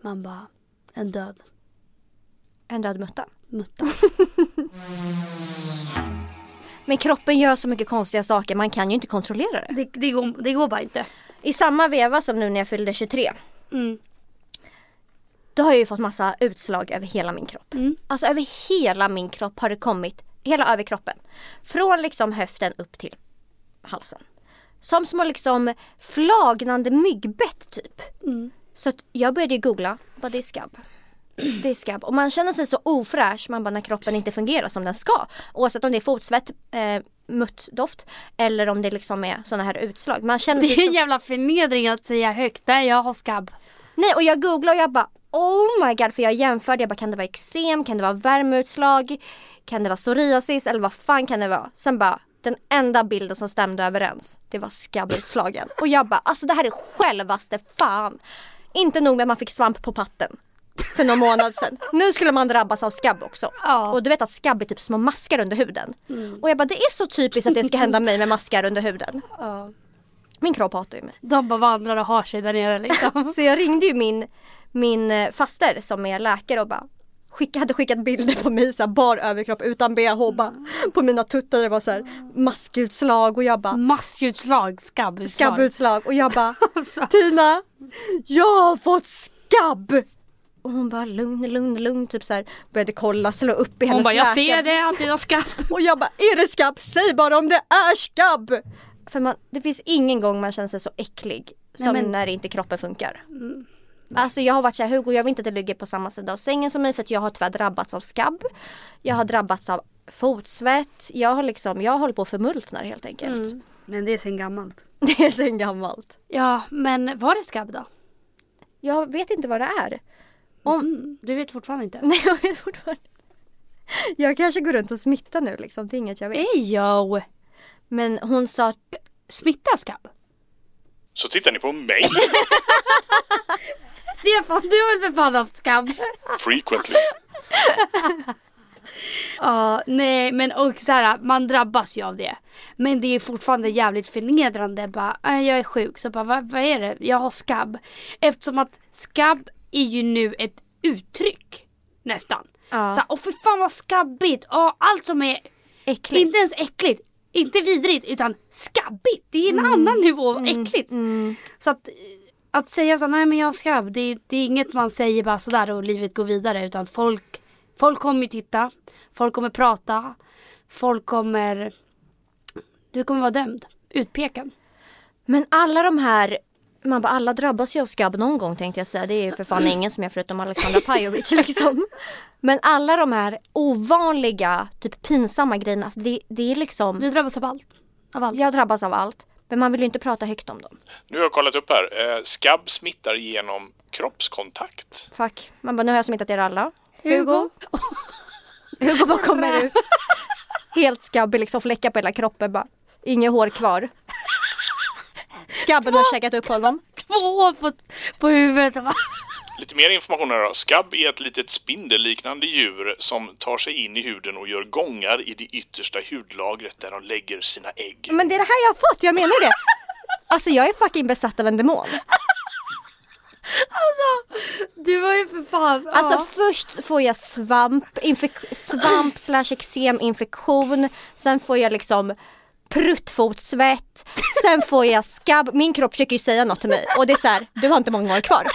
man bara, en död En död mutta. mutta. Men kroppen gör så mycket konstiga saker, man kan ju inte kontrollera det. Det, det, går, det går bara inte. I samma veva som nu när jag fyllde 23. Mm. Då har jag ju fått massa utslag över hela min kropp. Mm. Alltså över hela min kropp har det kommit, hela överkroppen. Från liksom höften upp till halsen. Som små liksom flagnande myggbett typ. Mm. Så jag började googla, vad det är skabb. Det är skabb. Och man känner sig så ofräsch man bara när kroppen inte fungerar som den ska. Oavsett om det är fotsvett, eh, muttdoft eller om det liksom är sådana här utslag. Man känner Det är så en jävla förnedring att säga högt. Nej, jag har skabb. Nej och jag googlade och jag bara oh my god för jag jämförde, jag bara kan det vara eksem, kan det vara värmeutslag, kan det vara psoriasis eller vad fan kan det vara? Sen bara den enda bilden som stämde överens, det var skabbutslagen. Och jag bara alltså det här är självaste fan. Inte nog med att man fick svamp på patten för någon månad sedan. Nu skulle man drabbas av skabb också. Ja. Och du vet att skabb är typ små maskar under huden. Och jag bara det är så typiskt att det ska hända mig med maskar under huden. Ja. Min kropp hatar ju mig. De bara vandrar och har sig där nere liksom. Så jag ringde ju min, min eh, faster som är läkare och bara skicka, hade skickat bilder på mig så här, bar överkropp utan bh bara, på mina tuttar det var så här, maskutslag och jag bara Maskutslag, skabbutslag. skabbutslag och jag bara Alltså. Tina jag har fått skabb! Och hon bara lugn, lugn, lugn typ så här började kolla, slå upp i hennes Hon bara, jag ser det att du har skabb. Och jag bara, är det skabb? Säg bara om det är skabb! För man, det finns ingen gång man känner sig så äcklig som Nej, men- Mm. när inte kroppen funkar. Alltså jag har varit såhär, Hugo jag vill inte att du ligger på samma sida av sängen som mig för att jag har tyvärr drabbats av skabb. Jag har drabbats av fotsvett. Jag har liksom, jag håller på att förmultna helt enkelt. Mm. Men det är sen gammalt. Det är sen gammalt. Ja, men var det skabb då? Jag vet inte vad det är. Om, Mm, du vet fortfarande inte? nej jag vet fortfarande. Jag kanske går runt och smittar nu liksom, det är inget jag vet. Ejo! Men hon sa att Smittar skabb? Så tittar ni på mig Stefan, du har väl för fan haft skabb? frequently. Ja, nej men och så här, man drabbas ju av det. Men det är fortfarande jävligt förnedrande. Bara, "Äh, jag är sjuk. Så bara, vad, vad är det? Jag har skabb. Eftersom att skabb är ju nu ett uttryck. Nästan. Ja. Så här, åh för fan vad skabbigt. Ja, allt som är äckligt. inte ens äckligt. Inte vidrigt utan skabbigt. Det är en annan nivå av äckligt. Så att, att säga så nej men jag skabb. Det, det är inget man säger bara sådär och livet går vidare. Utan folk, folk kommer titta. Folk kommer prata. Folk kommer... Du kommer vara dömd. Utpekad. Men alla de här, man bara alla drabbas ju av skabb någon gång tänkte jag säga. Det är ju för fan ingen som jag förutom Alexandra Pajovic liksom. Men alla de här ovanliga, typ pinsamma grejerna, alltså det, det är liksom, Du drabbas av allt. Av allt. jag drabbas av allt. Men man vill ju inte prata högt om dem. Nu har jag kollat upp här. Eh, skabb smittar genom kroppskontakt. Fuck. Man bara, nu har jag smittat er alla. Hugo. Hugo bara kommer ut. Helt skabbig liksom, fläckar på hela kroppen bara. Inget hår kvar. Skabben har käkat upp honom. Två på, på huvudet. Lite mer information här då. Skabb är ett litet spindelliknande djur som tar sig in i huden och gör gångar i det yttersta hudlagret där de lägger sina ägg. Men det är det här jag har fått, jag menar det. Alltså jag är fucking besatt av en demon. Alltså, du var ju för fan... Alltså ja. först får jag svamp, infek- svamp slash ekseminfektion. Sen får jag liksom pruttfotsvett. Sen får jag skabb. Min kropp försöker ju säga något till mig och det är så här, du har inte många år kvar.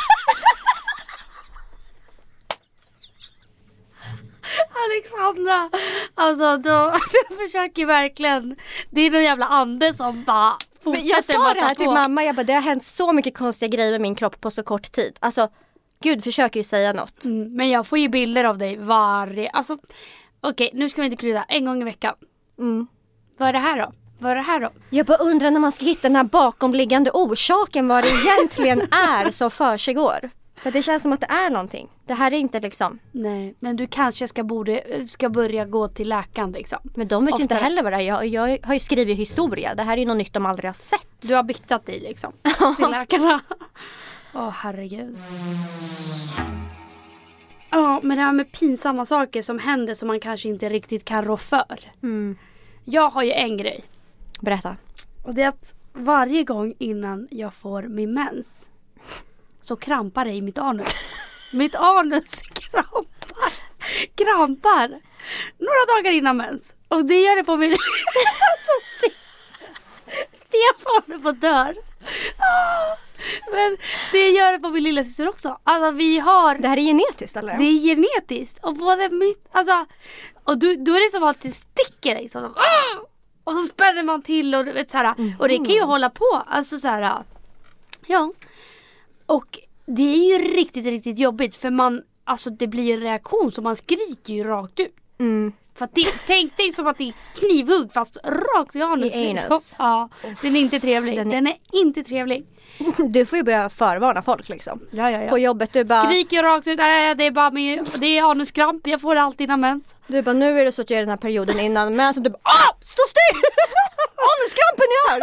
Alexandra, alltså då, du försöker verkligen. Det är någon jävla ande som bara fortsätter Jag sa det här till på. mamma, jag bara det har hänt så mycket konstiga grejer med min kropp på så kort tid. Alltså Gud försöker ju säga något. Mm, Men jag får ju bilder av dig varje, alltså okej nu ska vi inte krydda, en gång i veckan. Mm. Vad är det här då? Vad är det här då? Jag bara undrar när man ska hitta den här bakomliggande orsaken vad det egentligen är som försiggår. För det känns som att det är någonting. Det här är inte liksom, Nej, men du kanske ska, borde, ska börja gå till läkaren liksom. men de vet ju inte heller vad det är. Jag, jag har ju skrivit historia. Det här är ju något nytt de aldrig har sett. Du har biktat dig liksom. till läkarna. Åh herregud. Ja, men det här med pinsamma saker som händer som man kanske inte riktigt kan rå för. Mm. Jag har ju en grej. Berätta. Och det är att varje gång innan jag får min mens så krampar det i mitt anus. mitt anus krampar. Krampar. Några dagar innan mens. Och det gör det på min... alltså, Ste- Stefan på att dör. Ah, Men det gör det på min lilla syster också. Alltså vi har... Det här är genetiskt eller? Det är genetiskt. Och både mitt, alltså. Och då, då är det som att det sticker dig. Ah! och så spänner man till och du vet så här. Och det kan ju hålla på. Alltså så här. Ja. Och det är ju riktigt, riktigt jobbigt. För man, alltså det blir ju en reaktion så man skriker ju rakt ut. Mm. För det, tänk dig som att det är knivhugg fast rakt i anus. I anus. liksom. Ja, den är inte trevlig. Den Den är- är, inte trevlig. Du får ju börja förvarna folk liksom. Ja, ja, ja. På jobbet du bara, Skriker jag rakt ut, nej det är bara min, det är anuskramp, jag får det alltid innan mens. du bara nu är det så att jag är den här perioden innan men så du bara ah, stå still! Anuskrampen har!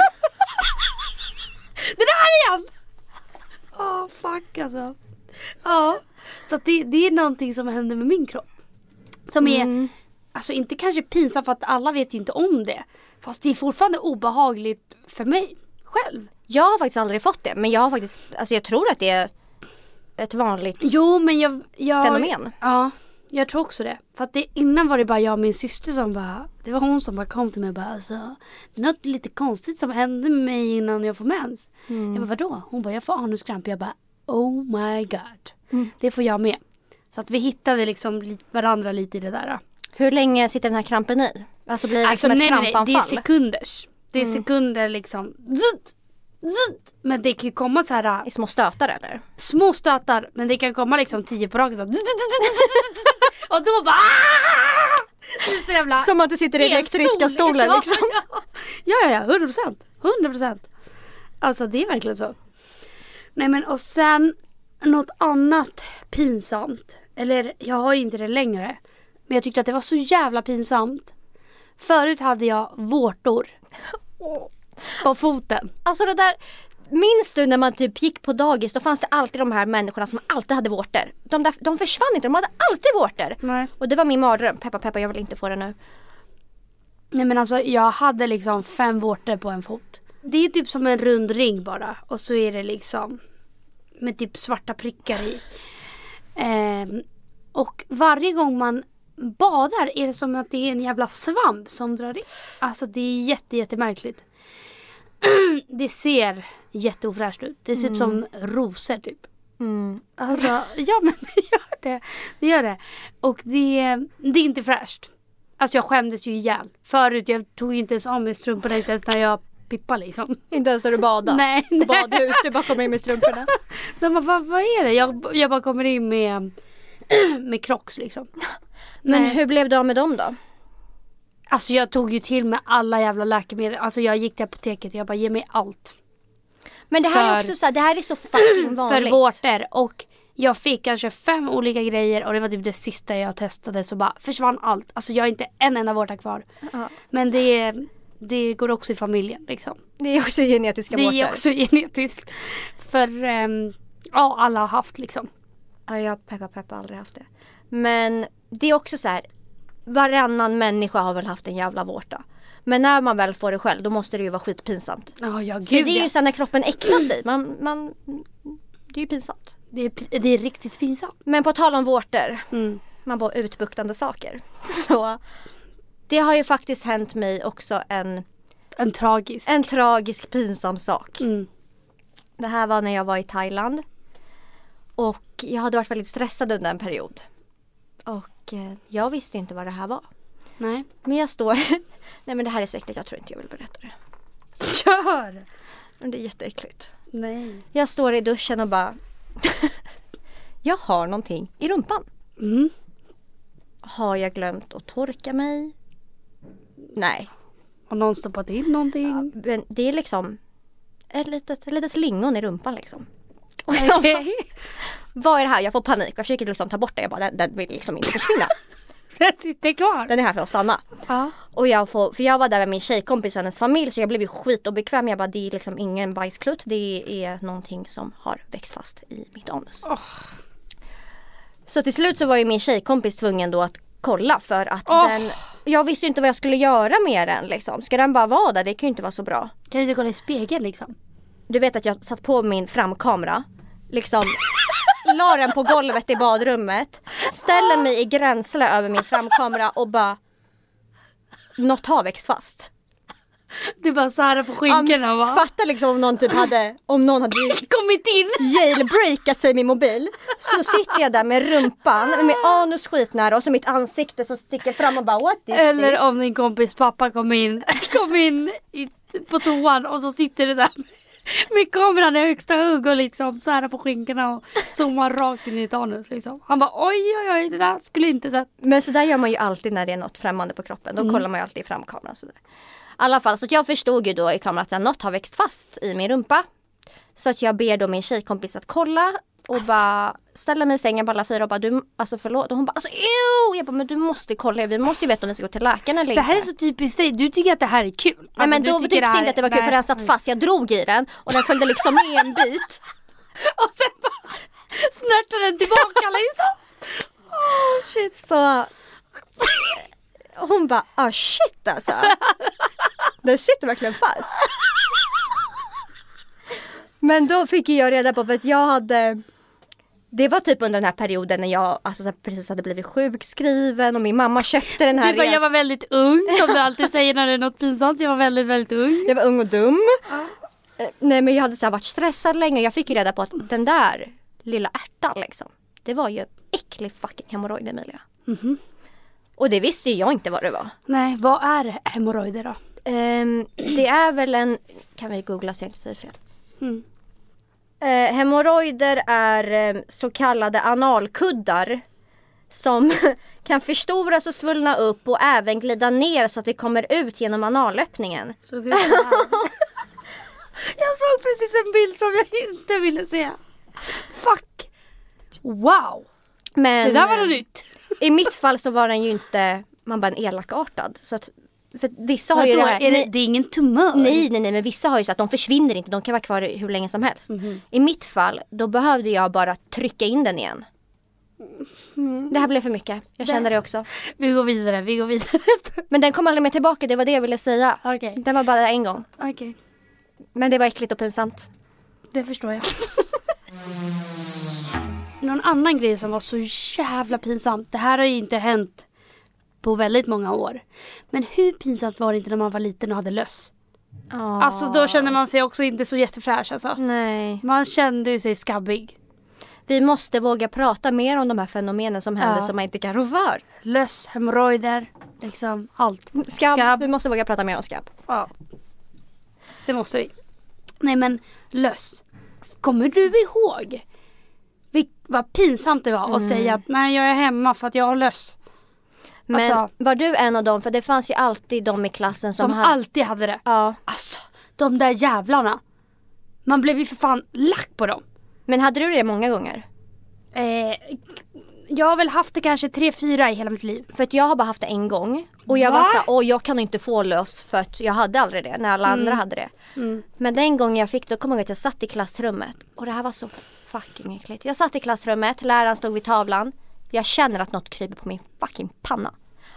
Det där igen! Åh fuck alltså. Ja. Så att det, det är någonting som händer med min kropp. Som är, Mm. alltså inte kanske pinsamt för att alla vet ju inte om det. Fast det är fortfarande obehagligt för mig själv. Jag har faktiskt aldrig fått det men jag har faktiskt, alltså jag tror att det är ett vanligt Jo men jag... jag fenomen. Ja, jag tror också det. För att det, innan var det bara jag och min syster som bara, det var hon som bara kom till mig och bara alltså, det är något lite konstigt som hände med mig innan jag får mens. Jag bara vadå? Hon bara jag får anuskramp. Jag bara oh my god. Det får jag med. Så att vi hittade liksom li- varandra lite i det där. Hur länge sitter den här krampen i? Alltså blir det Alltså liksom nej, ett nej, nej, krampanfall? det är sekunders. Det är sekunder liksom. Zutt. Men det kan ju komma så här I små stötar eller? små stötar men det kan komma liksom tio på raken. Och då bara "Ah!" Så jävla Som att det sitter elektriska elstol. stolar Ja, liksom. Ja ja ja, 100 procent. 100 procent. Alltså det är verkligen så. Nej men och sen något annat pinsamt. Eller jag har ju inte det längre. Men jag tyckte att det var så jävla pinsamt. Förut hade jag vårtor. På foten. Alltså det där, minns du när man typ gick på dagis då fanns det alltid de här människorna som alltid hade vårtor. De, där, de försvann inte, de hade alltid vårtor. Nej. Och det var min mardröm, peppa peppa jag vill inte få det nu. Nej men alltså jag hade liksom fem vårtor på en fot. Det är typ som en rund ring bara och så är det liksom med typ svarta prickar i. Ehm, och varje gång man badar är det som att det är en jävla svamp som drar in. Alltså det är jätte, jättemärkligt. det ser jätteofräscht ut. Det ser ut som rosor typ. Alltså, ja men det gör det. Det gör det. Och det, det är inte fräscht. Alltså jag skämdes ju ihjäl. Förut jag tog inte ens av mig strumporna inte ens när jag pippade liksom. Inte ens när du badade? Nej, På nej. badhus, du bara kommer in med strumporna. De bara, vad, vad är det? Jag, jag bara kommer in med, med crocs liksom. Men Nej. hur blev du av med dem då? Alltså jag tog ju till med alla jävla läkemedel. Alltså jag gick till apoteket och jag bara, ge mig allt. Men det här är För- också så här, det här är så fucking vanligt. För vårtor. Och jag fick kanske fem olika grejer och det var typ det sista jag testade så bara försvann allt. Alltså jag har inte en enda vårta kvar. Ja. Men det, det går också i familjen liksom. Det är också genetiska Det vårtor. är också genetiskt. För ehm, ja, alla har haft liksom. Ja, jag peppa peppa aldrig haft det. Men det är också så här. Varannan människa har väl haft en jävla vårta. Men när man väl får det själv då måste det ju vara skitpinsamt. Ja, ja För gud det är ja. ju så här när kroppen äcklar sig. Man, man, det är ju pinsamt. det, är, det är riktigt pinsamt. Men på tal om vårtor. Mm. Man bara utbuktande saker. Så det har ju faktiskt hänt mig också en, En tragisk. en tragisk pinsam sak. Mm. Det här var när jag var i Thailand. Och jag hade varit väldigt stressad under en period. Och eh, jag visste inte vad det här var. Nej. Men jag står... Nej men det här är så äckligt, jag tror inte jag vill berätta det. Kör! Men det är jätteäckligt. Nej. Jag står i duschen och bara... jag har någonting i rumpan. Mm. Har jag glömt att torka mig? Nej. Har någon stoppat in någonting? Men det är liksom ett litet, ett litet lingon i rumpan liksom. Okej. Vad är det här? Jag får panik och försöker liksom ta bort det. Jag bara, den, den vill liksom inte försvinna. Den sitter kvar. Den är här för att stanna. Ja. Och jag får, för jag var där med min tjejkompis och hennes familj så jag blev ju skitobekväm. Jag bara, det är liksom ingen bajsklutt. Det är någonting som har växt fast i mitt anus. Åh. Så till slut så var ju min tjejkompis tvungen då att kolla för att Åh. den Jag visste ju inte vad jag skulle göra med den liksom. Ska den bara vara där? Det kan ju inte vara så bra. Kan du inte kolla i spegeln liksom? Du vet att jag satt på min framkamera. Liksom la den på golvet i badrummet. Ställer mig i gränsle över min framkamera och bara Något har växt fast. Det är bara så här på skinkorna va? Fatta liksom om någon typ hade Om någon hade Kommit in! jailbreakat sig min mobil. Så sitter jag där med rumpan, med anus skitnära och så mitt ansikte som sticker fram och bara what is Eller this? om din kompis pappa kom in, kom in i, på toan och så sitter du där med kameran i högsta hugg och liksom så här på skinkorna och zoomar rakt in i ditt anus liksom. Han bara oj oj oj det där skulle inte sett. Men så där gör man ju alltid när det är något främmande på kroppen. Då kollar man ju alltid i framkameran. Så där. I alla fall, så att jag förstod ju då i kameran att något har växt fast i min rumpa. Så att jag ber då min tjejkompis att kolla och bara ställa mig i sängen på alla fyra och bara du, alltså förlåt. Och hon bara alltså ew! Jag bara men du måste kolla, vi måste ju veta om vi ska gå till läkaren eller Det här är inte. så typiskt dig, du tycker att det här är kul. Nej Alltså, men du då tyckte jag inte att det var kul för den satt fast. Jag drog i den och den följde liksom med en bit. Och sen bara snärtar den tillbaka liksom. Oh shit. Så hon bara ah shit alltså. Den sitter verkligen fast. Men då fick jag reda på för att jag hade det var typ under den här perioden när jag alltså, så här, precis hade blivit sjukskriven och min mamma köpte den här Du bara, jag var väldigt ung som du alltid säger när det är något pinsamt. Jag var väldigt väldigt ung. Jag var ung och dum. Eh, Nej men jag hade så här, varit stressad länge och jag fick ju reda på att den där lilla ärtan liksom. Det var ju en äcklig fucking hemorrojd Emilia. Och det visste ju jag inte vad det var. Nej, vad är hemorrojder då? Ehm, det är väl en, kan vi googla så jag inte säger fel. Mm. Eh, hemorrojder är eh, så kallade analkuddar som kan förstoras och svullna upp och även glida ner så att det kommer ut genom analöppningen. Så det är jag såg precis en bild som jag inte ville se. Fuck. Wow. Men Det där var eh, något nytt. i mitt fall så var den ju inte, man bara en elakartad. Så att, för vissa har ju det här, är det, det är ingen tumör? nej nej nej men vissa har ju så att de försvinner inte, de kan vara kvar hur länge som helst. Mhm. I mitt fall, då behövde jag bara trycka in den igen. Mm. Det här blev för mycket, jag kände det också. Vi går vidare, vi går vidare. Men den kom aldrig mer tillbaka, det var det jag ville säga. Okej. Den var bara en gång. Okej, Men det var äckligt och pinsamt. det förstår jag. Någon annan grej som var så jävla pinsamt. Det här har ju inte hänt på väldigt många år. Men hur pinsamt var det inte när man var liten och hade löss? Ja. Alltså då kände man sig också inte så jättefräsch alltså. Nej. Man kände ju sig skabbig. Vi måste våga prata mer om de här fenomenen som händer Ja. som man inte kan rå för. Löss, hemorrojder, liksom allt. Skabb. Skabb. Vi måste våga prata mer om skabb. Ja. Det måste vi. Nej men löss. Kommer du ihåg? Vil- vad pinsamt det var Mm. att säga att nej jag är hemma för att jag har löss. Men Alltså- var du en av dem? För det fanns ju alltid de i klassen som, Som hade... alltid hade det. Ja. Alltså de där jävlarna. Man blev ju för fan lack på dem. Men hade du det många gånger? Eh, Jag har väl haft det kanske tre, fyra i hela mitt liv. För att jag har bara haft det en gång. Och jag Va? var såhär, åh jag kan inte få lös för att jag hade aldrig det när alla andra hade det. Men den gången jag fick det, då kommer jag ihåg att jag satt i klassrummet. Och det här var så fucking äckligt. Jag satt i klassrummet, läraren stod vid tavlan. Jag känner att något kryper på min fucking panna.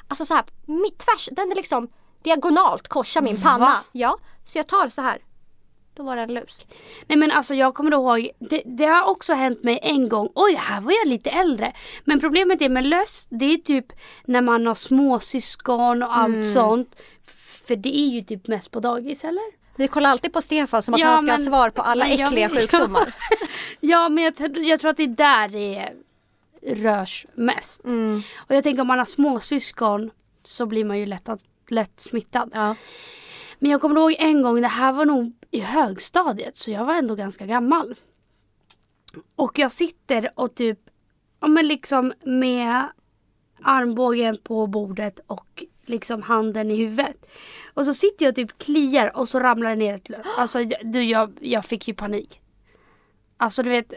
Alltså så här, mitt tvärs, den är liksom diagonalt korsar min panna. Va? Ja, så jag tar så här. Då var det en lus. Nej men alltså jag kommer ihåg, det, det har också hänt mig en gång. Oj, här var jag lite äldre. Men problemet är med löss, det är typ när man har småsyskon och allt Mm. sånt. För det är ju typ mest på dagis eller? Vi kollar alltid på Stefan som att Ja, han ska ha men- svar på alla men jag äckliga vet- sjukdomar. Ja men jag, jag tror att det är där det rörs mest. Mm. Och jag tänker om man har småsyskon så blir man ju lätt, lätt smittad. Ja. Men jag kommer ihåg en gång, det här var nog i högstadiet så jag var ändå ganska gammal. Och jag sitter och typ, ja men liksom med armbågen på bordet och liksom handen i huvudet. Och så sitter jag och typ kliar och så ramlar det ner ett löv. Alltså du, jag, jag fick ju panik. Alltså du vet,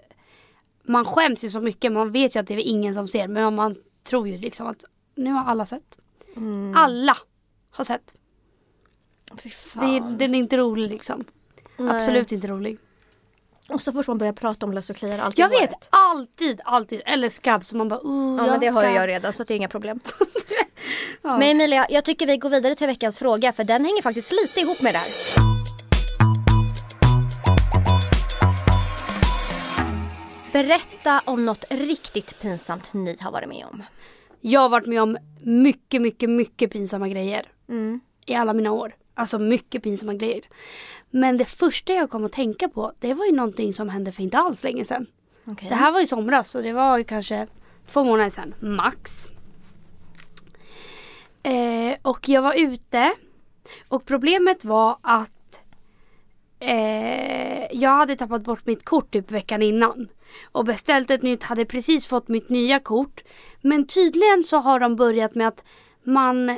man skäms ju så mycket, man vet ju att det är ingen som ser men man tror ju liksom att nu har alla sett. Alla har sett. Fy Det, fan. den är inte rolig liksom. Absolut inte rolig. Och så fort man börjar prata om löss och kliar alltid Jag vet håret. alltid, alltid. Eller skabb så man bara oh, Ja men det har ska. jag redan så det är inga problem. Ja. Men Emilia, jag tycker vi går vidare till veckans fråga för den hänger faktiskt lite ihop med det här. Berätta om något riktigt pinsamt ni har varit med om. Jag har varit med om mycket, mycket, mycket pinsamma grejer. Mm. I alla mina år. Alltså mycket pinsamma grejer. Men det första jag kom att tänka på det var ju någonting som hände för inte alls länge sedan. Okej. Det här var i somras och det var ju kanske två månader sedan, max. Eh, och jag var ute och problemet var att eh, jag hade tappat bort mitt kort typ veckan innan. Och beställt ett nytt, hade precis fått mitt nya kort. Men tydligen så har de börjat med att man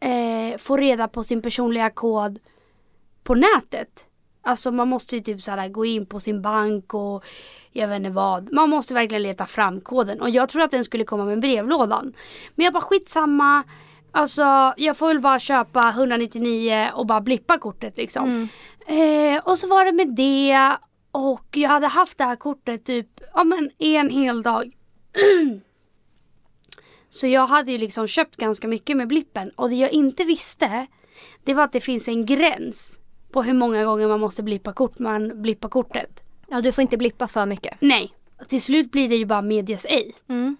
eh, får reda på sin personliga kod på nätet. Alltså man måste ju typ så gå in på sin bank och jag vet inte vad. Man måste verkligen leta fram koden. Och jag tror att den skulle komma med brevlådan. Men jag bara skitsamma. Alltså jag får väl bara köpa 199 och bara blippa kortet liksom. Eh, och så var det med det. Och jag hade haft det här kortet typ ja, men en hel dag. Så jag hade ju liksom köpt ganska mycket med blippen. Och det jag inte visste det var att det finns en gräns på hur många gånger man måste blippa, kort, man blippar kortet. Ja du får inte blippa för mycket. Nej, till slut blir det ju bara medias ej. Mm.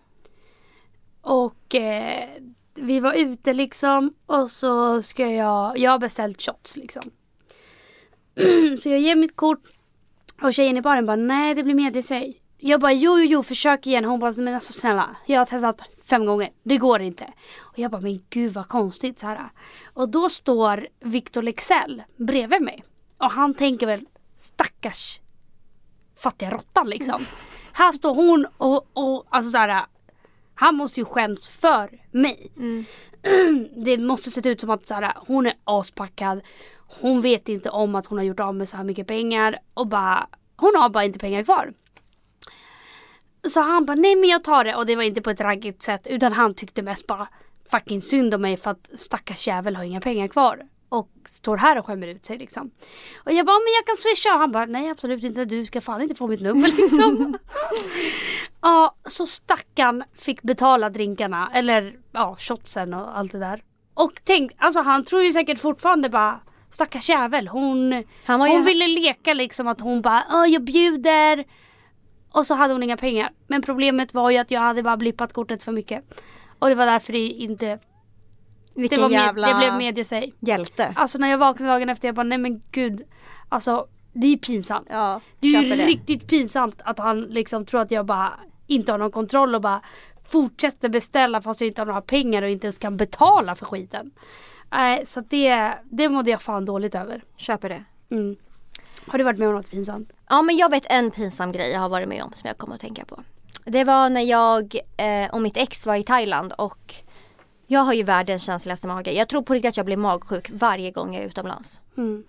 Och eh, vi var ute liksom och så ska jag, jag har beställt shots liksom. så jag ger mitt kort och tjejen i baren bara nej det blir medias ej. Jag bara jo jo jo försök igen. Hon bara men alltså snälla jag har testat fem gånger. Det går inte. Och jag bara men gud vad konstigt så här. Och då står Victor Lexell bredvid mig. Och han tänker väl stackars fattiga råttan liksom. Här står hon och, och alltså så här. Han måste ju skäms för mig. Det måste se ut som att så här, hon är aspackad. Hon vet inte om att hon har gjort av med så här mycket pengar. Och bara, hon har bara inte pengar kvar. Så han bara, nej men jag tar det. Och det var inte på ett raggigt sätt. Utan han tyckte mest bara fucking synd om mig för att stackars jävel har inga pengar kvar. Och står här och skämmer ut sig liksom. Och jag bara, men jag kan swisha. Och han bara, nej absolut inte. Du ska fan inte få mitt nummer liksom. ja, så stackarn fick betala drinkarna. Eller ja, shotsen och allt det där. Och tänk, alltså han tror ju säkert fortfarande bara Stackars jävel, hon, var ju- hon ville leka liksom att hon bara jag bjuder Och så hade hon inga pengar Men problemet var ju att jag hade bara blippat kortet för mycket Och det var därför det inte Det, Vilken var med, jävla det blev medie sig hjälte. Alltså när jag vaknade dagen efter jag bara nej men gud Alltså det är ju pinsamt Ja, Det är ju det. riktigt pinsamt att han liksom tror att jag bara inte har någon kontroll och bara fortsätter beställa fast jag inte har några pengar och inte ens kan betala för skiten. Nej, så det, det mådde jag fan dåligt över. Köper det. Mm. Har du varit med om något pinsamt? Ja men jag vet en pinsam grej jag har varit med om som jag kommer att tänka på. Det var när jag eh, och mitt ex var i Thailand och jag har ju världens känsligaste mage. Jag tror på riktigt att jag blir magsjuk varje gång jag är utomlands. Mm.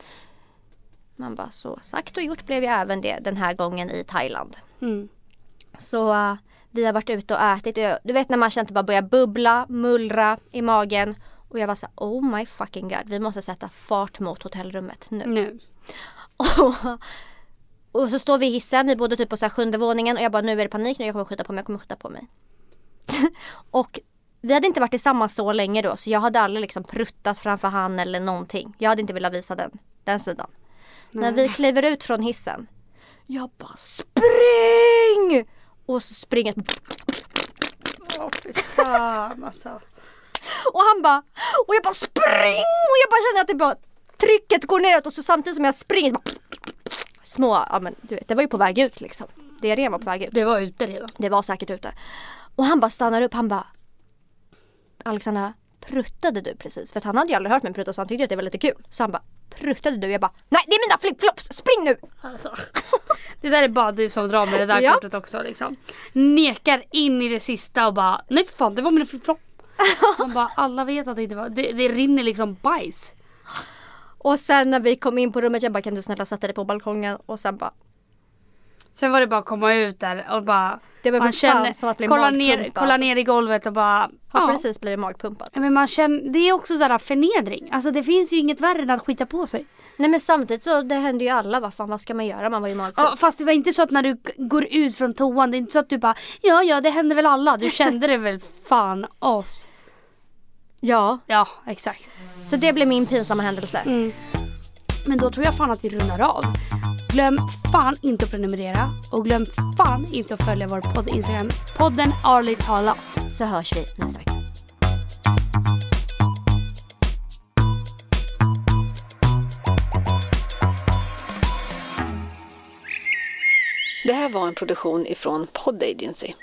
Man bara så sagt och gjort blev jag även det den här gången i Thailand. Mm. Så eh, Vi har varit ute och ätit och jag, du vet när man känner att det bara börjar bubbla, mullra i magen. Och jag var så oh my fucking god, vi måste sätta fart mot hotellrummet nu. Nu. Och, och så står vi i hissen, vi bodde typ på så sjunde våningen och jag bara nu är det panik nu, jag kommer skjuta på mig, jag kommer skjuta på mig. och vi hade inte varit tillsammans så länge då så jag hade aldrig liksom pruttat framför han eller någonting. Jag hade inte velat visa den, den sidan. När vi kliver ut från hissen, jag bara spring! Och så springer Åh fy fan alltså. Och han bara och jag bara spring! Och jag bara känner att det bara trycket går neråt och så samtidigt som jag springer bara, små, ja men du vet det var ju på väg ut liksom. Diarrén var på väg ut. Det var ute redan. Det var säkert ute. Och han bara stannar upp, han bara Alexandra, pruttade du precis? För att han hade ju aldrig hört mig prutta så han tyckte att det var lite kul. Så han bara Pruttade du? Jag bara Nej det är mina flipflops, spring nu! Alltså. Det där är bara du som drar med det där Ja. kortet också liksom. Nekar in i det sista och bara nej för fan det var mina flipflop. Man bara alla vet att det inte var, det, det rinner liksom bajs. Och sen när vi kom in på rummet jag bara kan du snälla sätta dig på balkongen och sen bara Sen var det bara att komma ut där och bara Det var man fan som att bli kolla, ner, magpumpad. kolla ner i golvet och bara har ja. precis blivit magpumpad. Men man känner, det är också sådär förnedring. Alltså det finns ju inget värre än att skita på sig. Nej men samtidigt så det hände ju alla, vad fan vad ska man göra? Man var ju magsjuk. Ja, fast det var inte så att när du går ut från toan, det är inte så att du bara ja ja det händer väl alla. Du kände det väl fan oss. Ja, Ja exakt. så det blev min pinsamma händelse. Men då tror jag fan att vi rundar av. Glöm fan inte att prenumerera och glöm fan inte att följa vår podd Instagram. Podden Arligt talat. Så hörs vi nästa vecka. Det här var en produktion ifrån Pod Agency.